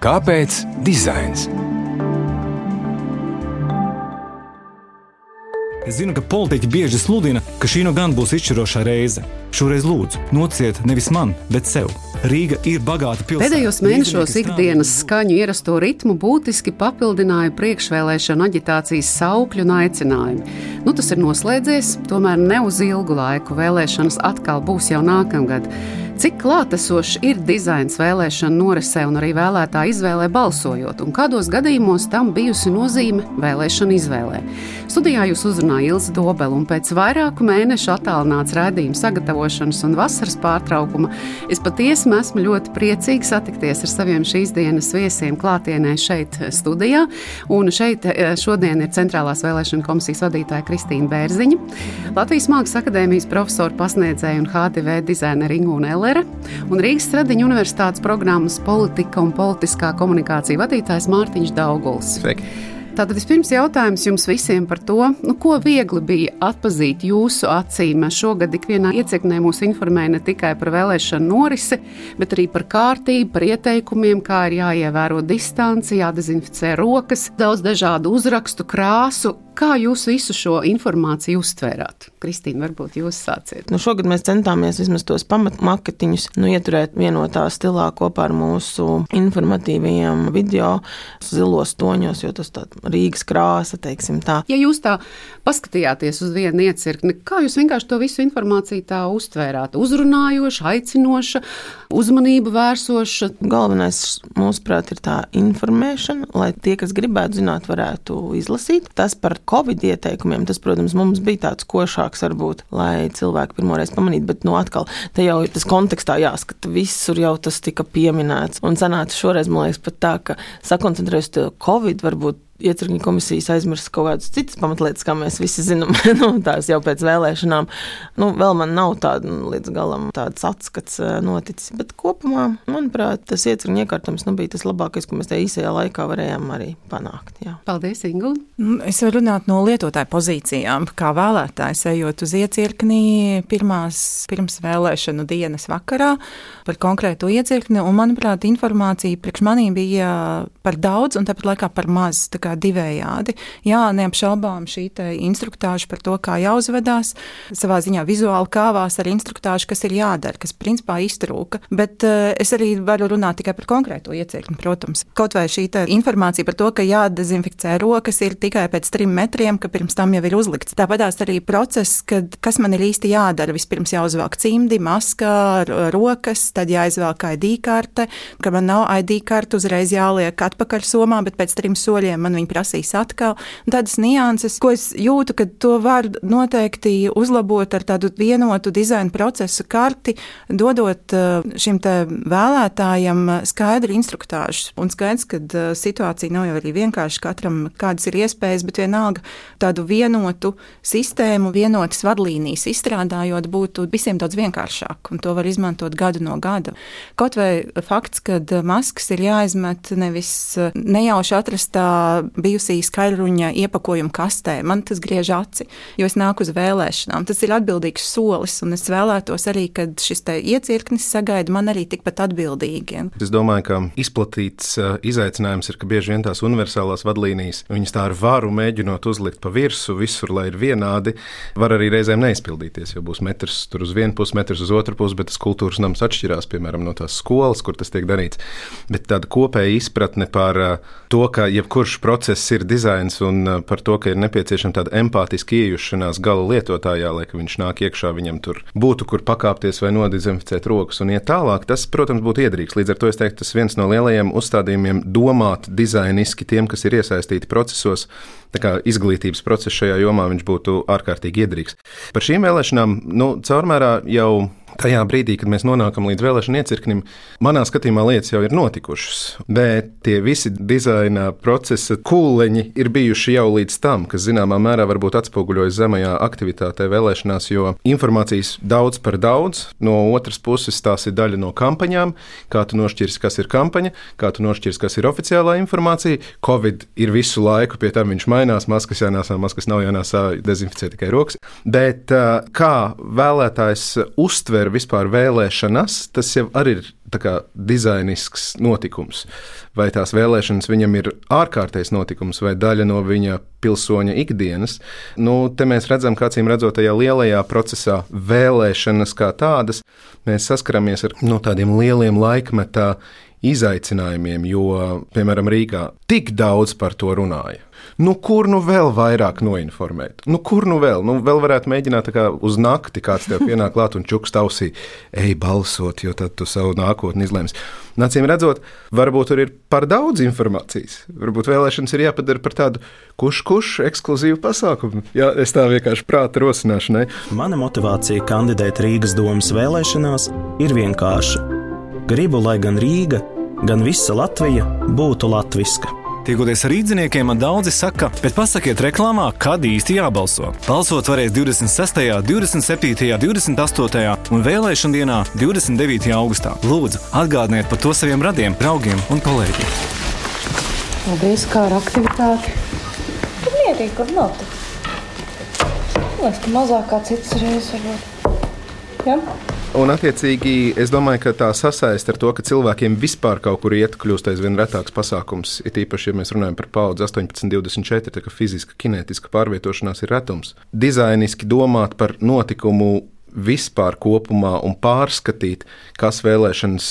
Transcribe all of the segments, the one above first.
Kāpēc dizains? Es zinu, ka politiķi bieži sludina, ka šī nu gan būs izšķirošā reize. Šoreiz lūdzu, nociet nevis man, bet sev. Rīga ir bagāta pilsēta. Pēdējos mēnešos ikdienas skaņu ierasto ritmu būtiski papildināja priekšvēlēšana aģitācijas saukļu un aicinājumi. Nu, tas ir noslēdzies, tomēr ne uz ilgu laiku. Vēlēšanas atkal būs jau nākamgad. Cik klātesošs ir dizains vēlēšana norisē un arī vēlētāja izvēlē balsojot, un kādos gadījumos tam bijusi nozīme vēlēšana izvēlē? Studijā jūs uzrunāja Ilza Dobela, un pēc vairāku mēnešu attālināts raidījuma sagatavošanas un vasaras pārtraukuma es patiesi esmu ļoti priecīga satikties ar saviem šīs dienas viesiem klātienē šeit studijā. Un šeit eh, šodien ir Centrālās vēlēšana komisijas vadītāja Kristīna Bērziņa, Latvijas Mākslas akadēmijas profesora pasniedzēja un HTV dizainera Ingūna Eller. Bauere un Rīgas Stradiņa Universitātes programmas politika un politiskā komunikācija vadītājs Mārtiņš Dauguls. Sveiki. Tātad vispirms jautājums jums visiem par to, nu, ko viegli bija atpazīt jūsu acīm. Šogad ikvienā iecirknē mūs informēja ne tikai par vēlēšanu norisi, bet arī par kārtību, par ieteikumiem, kā ir jāievēro distanci, jādezinficē rokas, daudz dažādu uzrakstu, krāsu. Kā jūs visu šo informāciju uztvērāt? Kristīna, varbūt jūs sāciet. Nu, šogad mēs centāmies vismaz tos pamatmaketiņus nu, ieturēt vienotā stilā kopā ar mūsu informatīvajiem video zilos toņos, jo tas tāds Rīgas krāsa, teiksim tā. Ja jūs tā paskatījāties uz vienu iecirkni, kā jūs vienkārši to visu informāciju tā uztvērāt? Uzrunājoša, aicinoša, uzmanību vērsoša? Galvenais, mūsuprāt, ir tā informēšana, lai tie, kas gribētu zināt, varētu izlasīt. Tas par Covid ieteikumiem, tas, protams, mums bija tāds košāks, varbūt, lai cilvēki pirmoreiz pamanītu, bet, nu, atkal, te jau ir tas kontekstā jāskata, visur jau tas tika pieminēts. Un sanāca šoreiz, man liekas, pat tā, ka sakoncentrējas to Covid, varbūt iecirkņu komisijas aizmirst kaut kādas citas pamatlietas, kā mēs visi zinām, nu, tās jau pēc vēlēšanām. Nu, vēl man nav tāda nu, līdz galam tāds atskats eh, noticis, bet kopumā, manuprāt, tas iecirkņu iekārtums nu, bija tas labākais, ko mēs tajā īsajā laikā varējām arī panākt. Jā. Paldies, Ingu! Nu, es varu runāt no lietotāju pozīcijām, kā vēlētājs ejot uz iecirkni pirmās pirms vēlēšanu dienas vakarā par konkrētu iecirkni, un, manuprāt, informācija priekš manī bija par daudz un tāpat laikā par maz. Tā kā divējādi. Jā, neapšaubām šī instruktāža par to, kā jāuzvedās, savā ziņā vizuāli kāvās ar instruktāžu, kas ir jādara, kas principā iztrūka. Bet uh, es arī varu runāt tikai par konkrēto iecirkni, protams. Kaut vai šī informācija par to, ka jādezinficē rokas ir tikai pēc trim metriem, ka pirms tam jau ir uzlikts. Tāpat arī process, kad kas man ir īsti jādara. Vispirms jāuzvelk cimdi, maskā, rokas, tad jāizvelk ID karte. Kad man nav ID karte, uzreiz jāliek atpakaļ somā, bet pēc trim soļiem man viņa prasīs atkal. Tādas nianses, ko es jūtu, ka to var noteikti uzlabot ar tādu vienotu dizaina procesu karti, dodot eh, šim vēlētājam skaidru instruktāžu. Un skaidrs, ka eh, situācija nav jau arī vienkārši katram, kādas ir iespējas, bet vienalga tādu vienotu sistēmu, vienotas vadlīnijas izstrādājot, būtu visiem daudz vienkāršāk, un to var izmantot gadu no gada. Kaut vai fakts, ka maskas ir jāizmet nevis nejauši atrastā bijusī skaļruņa iepakojuma kastē. Man tas griež aci, jo es nāku uz vēlēšanām. Tas ir atbildīgs solis, un es vēlētos arī, ka šis iecirknis sagaida man arī tikpat atbildīgi. Es domāju, ka izplatīts uh, izaicinājums ir, ka bieži vien tās universālās vadlīnijas, viņas tā ar varu mēģinot uzlikt pa virsmu visur, lai ir vienādi, var arī reizēm neizpildīties, jo būs metrs tur uz vienu pusi, metrs uz otru pusi, bet tas kultūras nams atšķirās, piemēram, no tās skolas, kur tas tiek darīts. Bet tāda kopēja izpratne par uh, to, ka jebkurš process ir dizains un uh, par to, ka ir nepieciešama tāda empātiska iejušanās gala lietotājā, lai viņš nāk iekšā, viņam tur būtu kur pakāpties vai nodezinficēt rokas un iet tālāk. Tas, protams, būtu iedrīgs. Līdz ar to es teiktu, tas viens no lielajiem uzstādījumiem domāt dizainiski tiem, kas ir iesaistīti procesos. Tā kā izglītības process šajā jomā viņš būtu ārkārtīgi iedrīgs. Par šīm vēlēšanām, nu, caurmērā jau tajā brīdī, kad mēs nonākam līdz vēlēšanu iecirknim, manā skatījumā lietas jau ir notikušas. Bet tie visi dizaina procesa kūleņi ir bijuši jau līdz tam, kas zināmā mērā varbūt atspoguļojas zemajā aktivitātē vēlēšanās, jo informācijas daudz par daudz. No otras puses, tās ir daļa no kampaņām. Kā tu nošķirsi, kas ir kampaņa, kā tu nošķirsi, kas ir oficiālā informācija. Covid ir visu laiku, pie tam viņš mainās, maskas jānēsā, maskas nav jānēsā, dezinficē tikai rokas. Bet kā vēlētājs uztver vispār vēlēšanas, tas jau arī ir dizainisks notikums, vai tās vēlēšanas viņam ir ārkārtējs notikums vai daļa no viņa pilsoņa ikdienas. Nu, te mēs redzam, ka acīm redzot, tajā lielajā procesā vēlēšanas kā tādas, mēs saskaramies ar no tādiem lieliem laikmetā izaicinājumiem, jo, piemēram, Rīgā tik daudz par to runāja. Nu, kur nu vēl vairāk noinformēt? Nu, kur nu vēl? Nu, vēl varētu mēģināt kā uz nakti, kāds tev pienāk klāt un čuks tausī, ej balsot, jo tad tu savu nākotni izlems. Nācīm redzot, varbūt tur ir par daudz informācijas. Varbūt vēlēšanas ir jāpadara par tādu kurš ekskluzīvu pasākumu. Jā, es tā vienkārši prāta rosināšanai. Mana motivācija kandidēt Rīgas domas vēlēšanās ir vienkārša. Gribu, lai gan Rīga, gan visa Latvija būtu latviska. Tiekoties ar rīzniekiem, man daudzi saka, bet pasakiet reklāmā, kad īsti jābalso. Balsot varēs 26., 27., 28. un vēlēšana dienā 29. augustā. Lūdzu, atgādiniet par to saviem radiem, draugiem un kolēģiem. Paldies, kā ar aktivitāti. Tur mierīgi, kur notiek. Liekas, ka mazāk kā citas reizes varbūt. Ja? Un, attiecīgi, es domāju, ka tā sasaiste ar to, ka cilvēkiem vispār kaut kur iet, kļūst aizvien retāks pasākums. It īpaši, ja mēs runājam par paudzi 18, 24, tā kā fiziska, kinētiska pārvietošanās ir retums. Dizainiski domāt par notikumu vispār kopumā un pārskatīt, kas vēlēšanas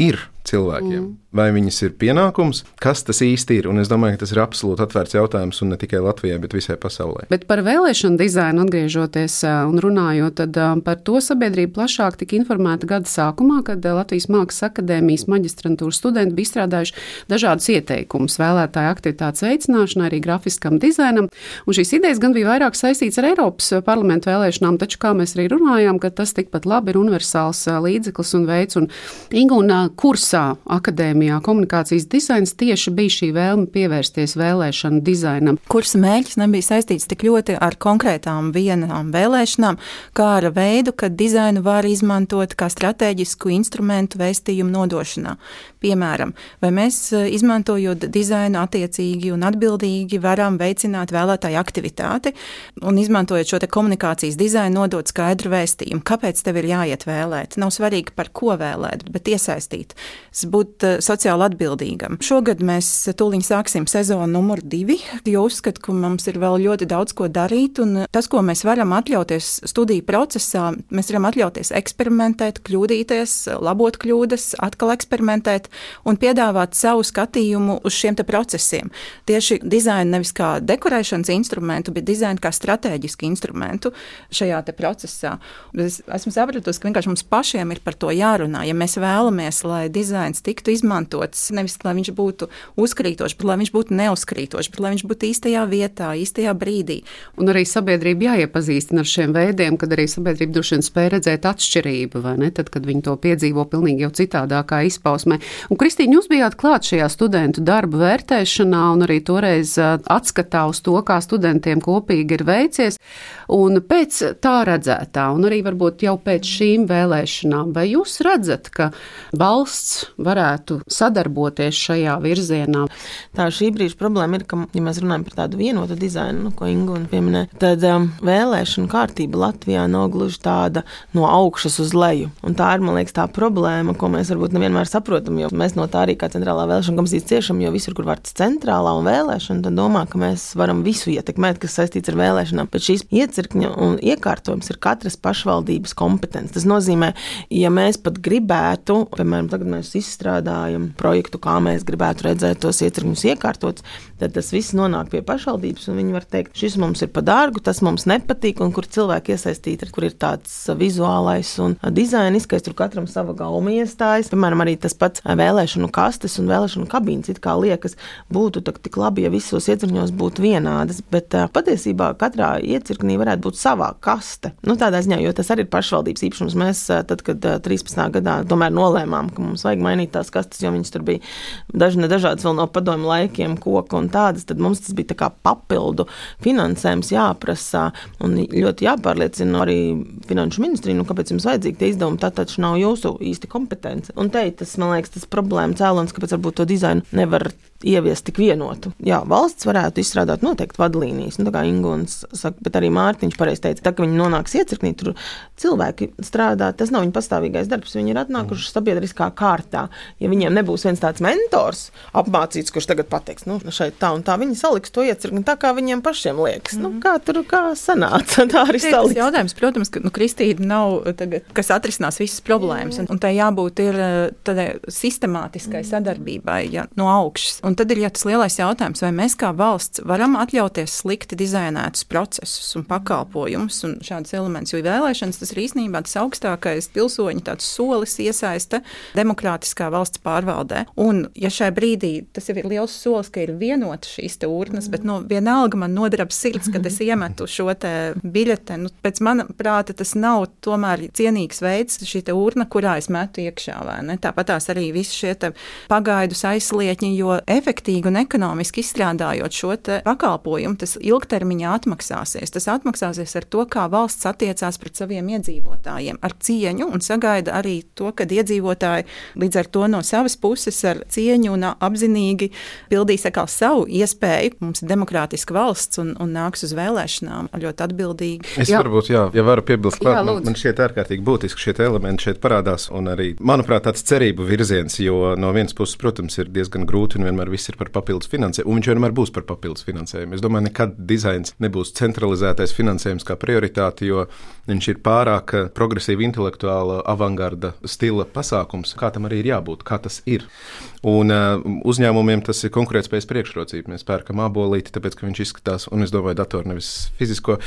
ir cilvēkiem. Mm. Vai viņas ir pienākums, kas tas īsti ir? Un es domāju, ka tas ir absolūti atvērts jautājums un ne tikai Latvijai, bet visai pasaulē. Bet par vēlēšanu dizainu atgriežoties un runājot, tad par to sabiedrība plašāk tika informēta gada sākumā, kad Latvijas Mākslas akadēmijas maģistrantūras studenti bija izstrādājuši dažādus ieteikumus vēlētāju aktivitātes veicināšanai, arī grafiskam dizainam. Un šīs idejas gan bija vairāk saistīts ar Eiropas parlamentu vēlēšanām, taču, kā mēs arī runājām, ka tas tikpat labi ir universāls līdzeklis un veids. Un Ingūna kurs kursā akadēmijā komunikācijas dizains tieši bija šī vēlme pievērsties vēlēšanu dizainam. Kursa mērķis nebija saistīts tik ļoti ar konkrētām vienām vēlēšanām, kā ar veidu, ka dizainu var izmantot kā strateģisku instrumentu vēstījumu nodošanā. Piemēram, vai mēs e, izmantojot dizainu attiecīgi un atbildīgi varam veicināt vēlētāju aktivitāti un izmantojot šo komunikācijas dizainu nodot skaidru vēstījumu, kāpēc tev ir jāiet vēlēt. Nav svarīgi, par ko vēlēt, bet iesaistīt būt eh, sociāli atbildīgam. Šogad mēs tūlīt sāksim sezonu numur divi, jo uzskatu, ka mums ir vēl ļoti daudz ko darīt. Tas, ko mēs varam atļauties studiju procesā, mēs varam atļauties eksperimentēt, kļūdīties, labot kļūdas, atkal eksperimentēt un piedāvāt savu skatījumu uz šiem procesiem. Tieši dizainu nevis kā dekorēšanas instrumentu, bet dizainu kā strateģisku instrumentu šajā procesā. Es esmu sapratusi, ka vienkārši mums pašiem ir par to jārunā. Ja mēs vēlamies, lai dizains tiktu izmantots nevis lai viņš būtu uzkrītošs, bet lai viņš būtu neuzkrītošs, bet lai viņš būtu īstajā vietā, īstajā brīdī. Un arī sabiedrība jāiepazīstina ar šiem veidiem, kad arī sabiedrība droši vien spēj redzēt atšķirību, vai ne? Tad, kad viņi to piedzīvo pilnīgi jau citādākā izpausmē. Un, Kristīna, jūs bijāt klāt šajā studentu darbu vērtēšanā un arī toreiz atskatā uz to, kā studentiem kopīgi ir veicies. Un pēc tā redzētā, un arī varbūt jau pēc šīm vēlēšanām, vai jūs redzat, ka valsts varētu sadarboties šajā virzienā. Tā šī brīža problēma ir, ka, ja mēs runājam par tādu vienotu dizainu, nu, ko Inga pieminēja, tad um, vēlēšana kārtība Latvijā nav gluži tāda no augšas uz leju. Un tā ir, man liekas, tā problēma, ko mēs varbūt nevienmēr saprotam, jo mēs no tā arī kā centrālā vēlēšana komisija ciešam, jo visur, kur vārds centrālā un vēlēšana, tad domā, ka mēs varam visu ietekmēt, kas saistīts ar vēlēšanām. Bet šīs iecirkņa un iekārtojums ir katras pašvaldības kompetence. Tas nozīmē, ja mēs pat gribētu, piemēram, tagad mēs izstrādājam projektu, kā mēs gribētu redzēt tos ietekmes iekārtotus, tad tas viss nonāk pie pašvaldības. Viņi var teikt, šis mums ir par dārgu, tas mums nepatīk, un kur cilvēki iesaistīti, kur ir tāds vizuālais un dizainiskais, tur katram sava gauma iestājas. Piemēram, arī tas pats vēlēšanu kastes un vēlēšanu kabīnes. It kā liekas, būtu tik labi, ja visos iecirkņos būtu vienādas, bet patiesībā katrā iecirknī varētu būt savā kaste. Nu, tādā ziņā, jo tas arī ir pašvaldības īpašums. Mēs, tad, kad 13. gadā tomēr nolēmām, ka mums vajag mainīt tās kastes, jo viņas tur bija daži dažādas vēl no padomu laikiem, koku un tādas. Tad mums tas bija kā papildu finansējums jāprasa un ļoti jāpārliecina arī finanšu ministriju, nu, kāpēc jums vajadzīgi tie izdevumi. Tā taču nav jūsu īsti kompetence. Un te tas, man liekas, tas problēma cēlonis, kāpēc varbūt to dizainu nevar ieviest tik vienotu. Jā, valsts varētu izstrādāt noteikti vadlīnijas, nu, tā kā Ingūns saka, bet arī Mārtiņš pareizi teica, tā, ka viņi nonāks iecirknī, tur cilvēki strādā, tas nav viņu pastāvīgais darbs, viņi ir atnākuši sabiedriskā kārtā. Ja viņiem nebūs viens tāds mentors, apmācīts, kurš tagad pateiks, nu, šeit tā un tā, viņi saliks to iecirkni tā, kā viņiem pašiem liekas. Mm. Nu, kā tur kā sanāca, tā arī saliks. Jautājums, protams, ka nu, Kristīna nav tagad, kas atrisinās visas problēmas, un, un tai jābūt ir tādai sistemātiskai mm. sadarbībai ja, no augšas. Un tad ir ja, tas lielais jautājums, vai mēs kā valsts varam atļauties slikti dizainētus procesus un pakalpojumus un šādus elementus, jo vēlēšanas tas ir īstenībā tas augstākais pilsoņu solis iesaista demokrātiskā valsts pārvaldē. Un, ja šai brīdī tas ir liels solis, ka ir vienota šīs urnas, bet nu, vienalga man nodarab sirds, kad es iemetu šo biļetenu. Pēc mana prāta tas nav tomēr cienīgs veids, šī urna, kurā es metu iekšā. Tāpat tās arī visi šie pagaidus aizlietņi, jo efektīgi un ekonomiski izstrādājot šo pakalpojumu, tas ilgtermiņā atmaksāsies. Tas atmaksāsies ar to, kā valsts attiecās pret saviem iedzīvotājiem, ar cieņu un sagaida arī to, ka iedzīvotāji līdz ar to no savas puses ar cieņu un apzinīgi pildīs savu iespēju. Mums ir demokrātiska valsts un, un nāks uz vēlēšanām ļoti atbildīgi. Es jā. varbūt, jā, ja varu piebilst, jā, man, man šķiet ārkārtīgi būtiski šie elementi šeit parādās un arī, manuprāt, tāds cerību virziens, jo no vienas puses, protams, ir diezgan grūti un vienmēr viss ir par papildus finansējumu, un viņš vienmēr būs par papildus finansējumu. Es domāju, nekad dizains nebūs centralizētais finansējums kā prioritāte, jo viņš ir pārāk progresīva, intelektuāla, avangarda stila pasākums, kā tam arī ir jābūt, kā tas ir. Un uh, uzņēmumiem tas ir konkurētspējas priekšrocība. Mēs pērkam abolīti, tāpēc, ka viņš izskatās, un es domāju, datoru nevis fizisko,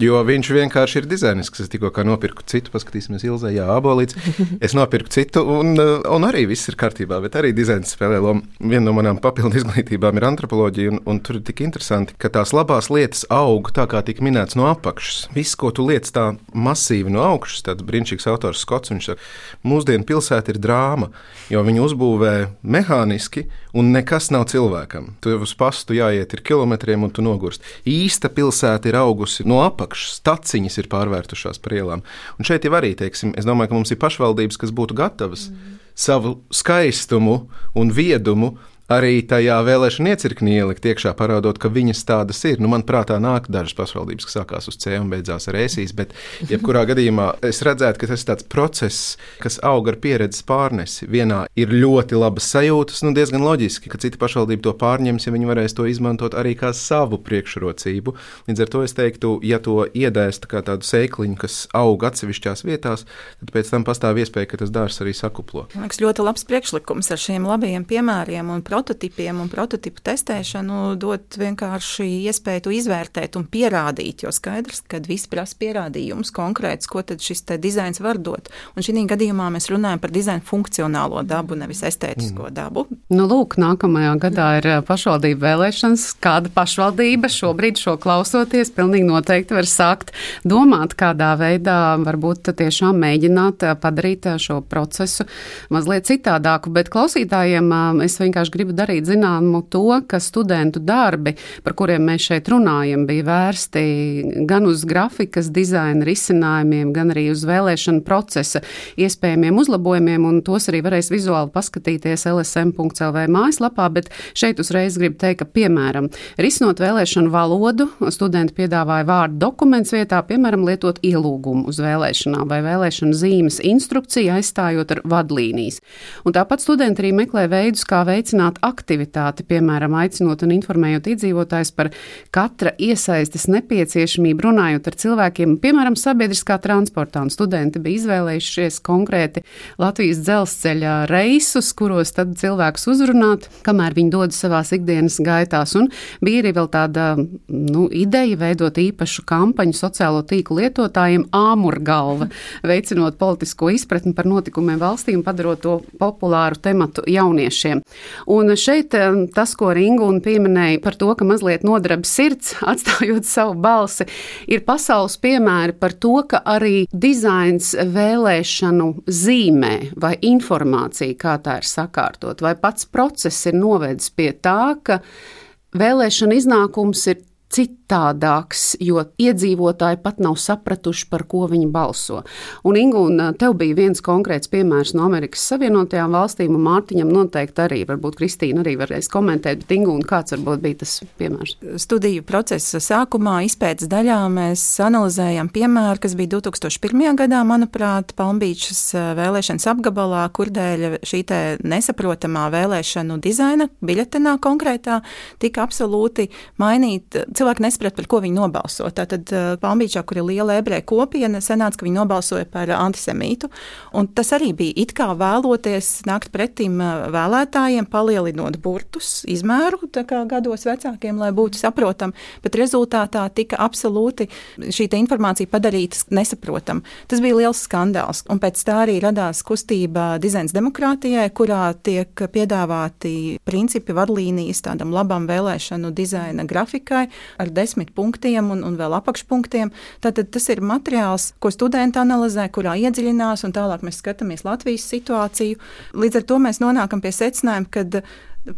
jo viņš vienkārši ir dizainisks. Es tikko nopirku citu, paskatīsimies, Ilzē, jā, abolīts. Es nopirku citu, un, un arī viss ir kārtībā, bet arī dizains spēlē lomu. Viena no manām papildu izglītībām ir antropoloģija, un, un tur ir tik interesanti, ka tās labās lietas aug tā, kā tika minēts no apakšas. Viss, ko tu liec tā masīvi no augšas, tāds brīnišķīgs autors Skots, viņš saka, mūsdienu pilsēta ir drāma, jo viņi uzbūvē mehāniski, un nekas nav cilvēkam. Tu jau uz pastu jāiet ir kilometriem, un tu nogurst. Īsta pilsēta ir augusi no apakšas, staciņas ir pārvērtušās par ielām. Un šeit jau arī, teiksim, es domāju, ka mums ir pašvaldības, kas būtu gatavas mm. savu skaistumu un viedumu arī tajā vēlēšana iecirknī ielikt iekšā, parādot, ka viņas tādas ir. Nu, man prātā nāk dažas pašvaldības, kas sākās uz C un beidzās ar ēsīs, bet jebkurā gadījumā es redzētu, ka tas ir tāds process, kas aug ar pieredzes pārnesi. Vienā ir ļoti labas sajūtas, nu diezgan loģiski, ka cita pašvaldība to pārņems, ja viņi varēs to izmantot arī kā savu priekšrocību. Līdz ar to es teiktu, ja to iedēst kā tādu sēkliņu, kas aug atsevišķās vietās, tad pēc tam pastāv iespēja, ka tas dārsts arī sakuplo. Man liekas, ļoti labs priekšlikums ar šiem labajiem piemēriem un prototipiem un prototipu testēšanu dot vienkārši iespēju izvērtēt un pierādīt. Jo skaidrs, ka viss prasa pierādījumus konkrēts, ko tad šis dizains var dot. Un šī gadījumā mēs runājam par dizaina funkcionālo dabu, nevis estētisko mm. dabu. Nu, lūk, nākamajā gadā ir pašvaldību vēlēšanas. Kāda pašvaldība šobrīd šo klausoties, pilnīgi noteikti var sākt domāt, kādā veidā varbūt tiešām mēģināt padarīt šo procesu mazliet citādāku. Bet klausītājiem es vienkārši gribu gribu darīt zināmu to, ka studentu darbi, par kuriem mēs šeit runājam, bija vērsti gan uz grafikas dizaina risinājumiem, gan arī uz vēlēšanu procesa iespējamiem uzlabojumiem, un tos arī varēs vizuāli paskatīties lsm.lv mājaslapā, bet šeit uzreiz gribu teikt, ka, piemēram, risinot vēlēšanu valodu, studenti piedāvāja vārdu dokuments vietā, piemēram, lietot ielūgumu uz vēlēšanām vai vēlēšanu zīmes instrukciju aizstājot ar vadlīnijas. Un tāpat studenti arī meklē veidus, kā veicināt veicināt aktivitāti, piemēram, aicinot un informējot iedzīvotājus par katra iesaistes nepieciešamību, runājot ar cilvēkiem, piemēram, sabiedriskā transportā. Un studenti bija izvēlējušies konkrēti Latvijas dzelzceļa reisus, kuros tad cilvēkus uzrunāt, kamēr viņi dodas savās ikdienas gaitās. Un bija arī vēl tāda nu, ideja veidot īpašu kampaņu sociālo tīklu lietotājiem āmurgalva, veicinot politisko izpratni par notikumiem valstī un padarot to populāru tematu jauniešiem. Un Un šeit tas, ko Ringūna pieminēja par to, ka mazliet nodarbi sirds, atstājot savu balsi, ir pasaules piemēri par to, ka arī dizains vēlēšanu zīmē vai informācija, kā tā ir sakārtot, vai pats process ir novedis pie tā, ka vēlēšana iznākums ir citādāks, jo iedzīvotāji pat nav sapratuši, par ko viņi balso. Un, Ingu, un tev bija viens konkrēts piemērs no Amerikas Savienotajām valstīm, un Mārtiņam noteikti arī, varbūt Kristīna arī varēs komentēt, bet Ingu, kāds varbūt bija tas piemērs? Studiju procesa sākumā, izpētes daļā mēs analizējam piemēru, kas bija 2001. gadā, manuprāt, Palmbīčas vēlēšanas apgabalā, kur dēļ šī nesaprotamā vēlēšanu dizaina biļetenā konkrētā tika absolūti mainīta cilvēki nesaprata, par ko viņi nobalso. Tātad eh, Palmīčā, kur ir liela ebreju kopiena, sanāca, ka viņi nobalsoja par antisemītu. Un tas arī bija it kā vēloties nākt pretim eh, vēlētājiem, palielinot burtus, izmēru gados vecākiem, lai būtu saprotami, bet rezultātā tika absolūti šī informācija padarīta nesaprotama. Tas bija liels skandāls. Un pēc tā arī radās kustība dizains demokrātijai, kurā tiek piedāvāti principi, vadlīnijas tādam labam vēlēšanu dizaina grafikai, ar desmit punktiem un, un vēl apakšpunktiem. Tātad tas ir materiāls, ko studenti analizē, kurā iedziļinās, un tālāk mēs skatāmies Latvijas situāciju. Līdz ar to mēs nonākam pie secinājuma, ka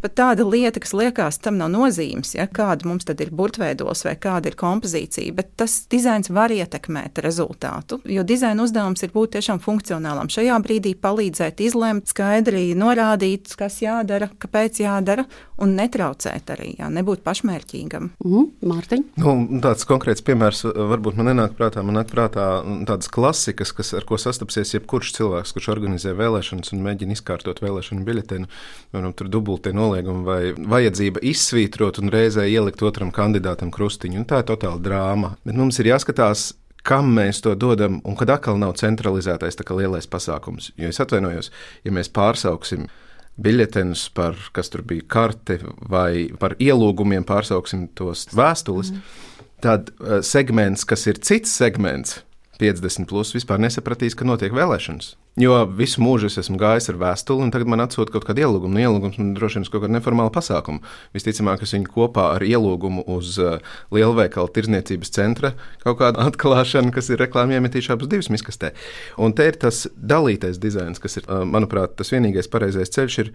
pat tāda lieta, kas liekas, tam nav nozīmes, ja, kāda mums tad ir burtveidos vai kāda ir kompozīcija, bet tas dizains var ietekmēt rezultātu, jo dizaina uzdevums ir būt tiešām funkcionālam. Šajā brīdī palīdzēt izlemt, skaidri norādīt, kas jādara, kāpēc jādara, un netraucēt arī, jā, nebūt pašmērķīgam. Mm, Mārtiņ? Nu, tāds konkrēts piemērs varbūt man nenāk prātā, man nāk prātā tādas klasikas, kas, ar ko sastapsies jebkurš cilvēks, kurš organizē vēlēšanas un mēģina izkārtot vēlēšanu biļetenu, piemēram, tur dubultie noliegumi vai vajadzība izsvītrot un reizē ielikt otram kandidātam krustiņu. Un tā ir totāla drāma. Bet mums ir jāskatās, kam mēs to dodam, un kad atkal nav centralizētais lielais pasākums. Jo es atvainojos, ja mēs pārsauksim biļetenus par, kas tur bija karte vai par ielūgumiem, pārsauksim tos vēstules, mm. tad uh, segments, kas ir cits segments, 50 plus, vispār nesapratīs, ka notiek vēlēšanas. Jo visu mūžu es esmu gājis ar vēstuli, un tagad man atsūta kaut kāda ielūguma. Nu, ielūgums man droši vien uz kaut kādu neformālu pasākumu. Visticamāk, es viņu kopā ar ielūgumu uz uh, lielveikala tirzniecības centra kaut kādu atklāšanu, kas ir reklāmā iemetījuši abas divas miskastē. Un te ir tas dalītais dizains, kas ir, uh, manuprāt, tas vienīgais pareizais ceļš, ir,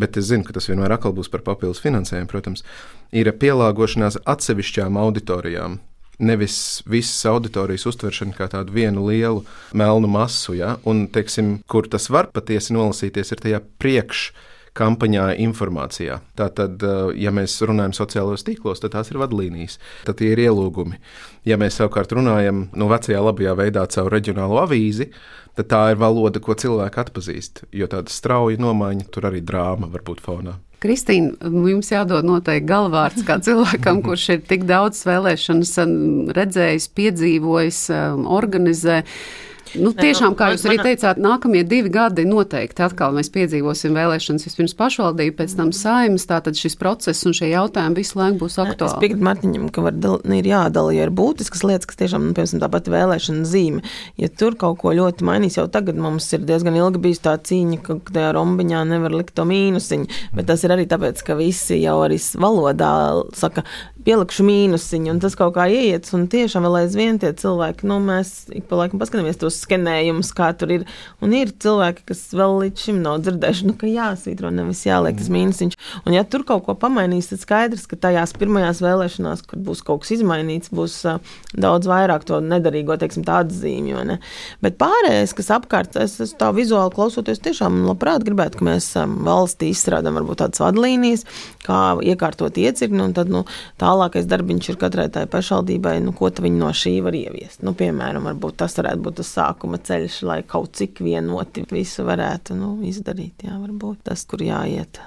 bet es zinu, ka tas vienmēr atkal būs par papildus finansējumu, protams, ir pielāgošanās atsevišķām auditorijām nevis visas auditorijas uztveršana kā tādu vienu lielu melnu masu, ja? un, teiksim, kur tas var patiesi nolasīties, ir tajā priekšā kampaņā informācijā. Tātad, eh, ja mēs runājam sociālajos tīklos, tad tās ir vadlīnijas, tad tie ir ielūgumi. Ja mēs savukārt runājam no nu, vecajā labajā veidā caur reģionālo avīzi, tad tā ir valoda, ko cilvēki atpazīst. Jo tāda strauja nomaiņa, tur arī drāma var būt fonā. Kristīna, jums jādod noteikti galvārds kā cilvēkam, kurš ir tik daudz vēlēšanas redzējis, piedzīvojis, organizē. Nu, tiešām, kā jūs arī teicāt, nākamie divi gadi noteikti atkal mēs piedzīvosim vēlēšanas vispirms pašvaldību, pēc tam saimas. Tātad šis process un šie jautājumi visu laiku būs aktuāli. Es piekrītu Martiņam, ka var, ir jādala, ja ir būtiskas lietas, kas tiešām, nu, piemēram, tāpat vēlēšana zīme. Ja tur kaut ko ļoti mainīs, jau tagad mums ir diezgan ilgi bijis tā cīņa, ka tajā rombiņā nevar likt to mīnusiņu, bet tas ir arī tāpēc, ka visi jau arī valodā saka, pielikšu mīnusiņu, un tas kaut kā ieiet, un tiešām vēl aizvien tie cilvēki, nu, mēs ik pa laikam paskatāmies tos skenējumus, kā tur ir, un ir cilvēki, kas vēl līdz šim nav dzirdējuši, nu, ka jāsvītro, nevis jāliek tas mīnusiņš, un ja tur kaut ko pamainīs, tad skaidrs, ka tajās pirmajās vēlēšanās, kad būs kaut kas izmainīts, būs uh, daudz vairāk to nedarīgo, teiksim, tādu zīmju, ne? bet pārējais, kas apkārt, es, es tā vizuāli klausoties, tiešām labprāt gribētu, ka mēs um, valstī izstrādājam varbūt tādas vadlīnijas, kā iekārtot iecirkni, un tad, nu, tā tālākais darbiņš ir katrai tai pašvaldībai, nu, ko viņi no šī var ieviest. Nu, piemēram, tas varētu būt tas sākuma ceļš, lai kaut cik vienoti visu varētu nu, izdarīt. Jā, varbūt tas, kur jāiet.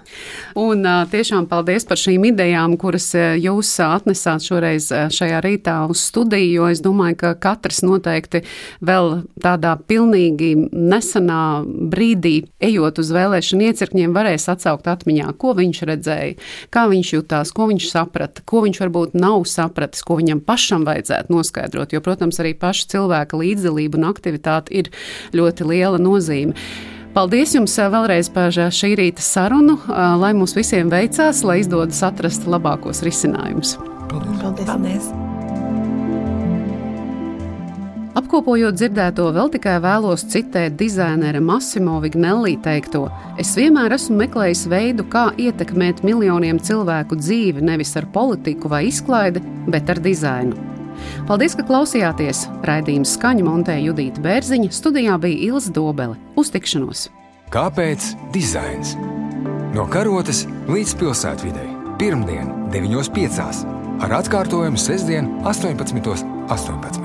Un tiešām paldies par šīm idejām, kuras jūs atnesāt šoreiz šajā rītā uz studiju, jo es domāju, ka katrs noteikti vēl tādā pilnīgi nesenā brīdī, ejot uz vēlēšanu iecirkņiem, varēs atsaukt atmiņā, ko viņš redzēja, kā viņš jutās, ko viņš saprata, ko viņš viņš varbūt nav sapratis, ko viņam pašam vajadzētu noskaidrot. Jo, protams, arī paša cilvēka līdzdalība un aktivitāte ir ļoti liela nozīme. Paldies jums vēlreiz par šī rīta sarunu, lai mums visiem veicās, lai izdodas atrast labākos risinājumus. Paldies! Paldies. Paldies. Apkopojot dzirdēto, vēl tikai vēlos citēt dizainera Massimo Vignelli teikto: Es vienmēr esmu meklējis veidu, kā ietekmēt miljoniem cilvēku dzīvi nevis ar politiku vai izklaidi, bet ar dizainu. Paldies, ka klausījāties! Raidījuma skaņu montēja Judita Bērziņa, studijā bija Ilza Dobele. Uz tikšanos! Kāpēc dizains? No karotes līdz pilsētvidē. Pirmdien, 9.5. ar atkārtojumu sestdien, 18.18. 18.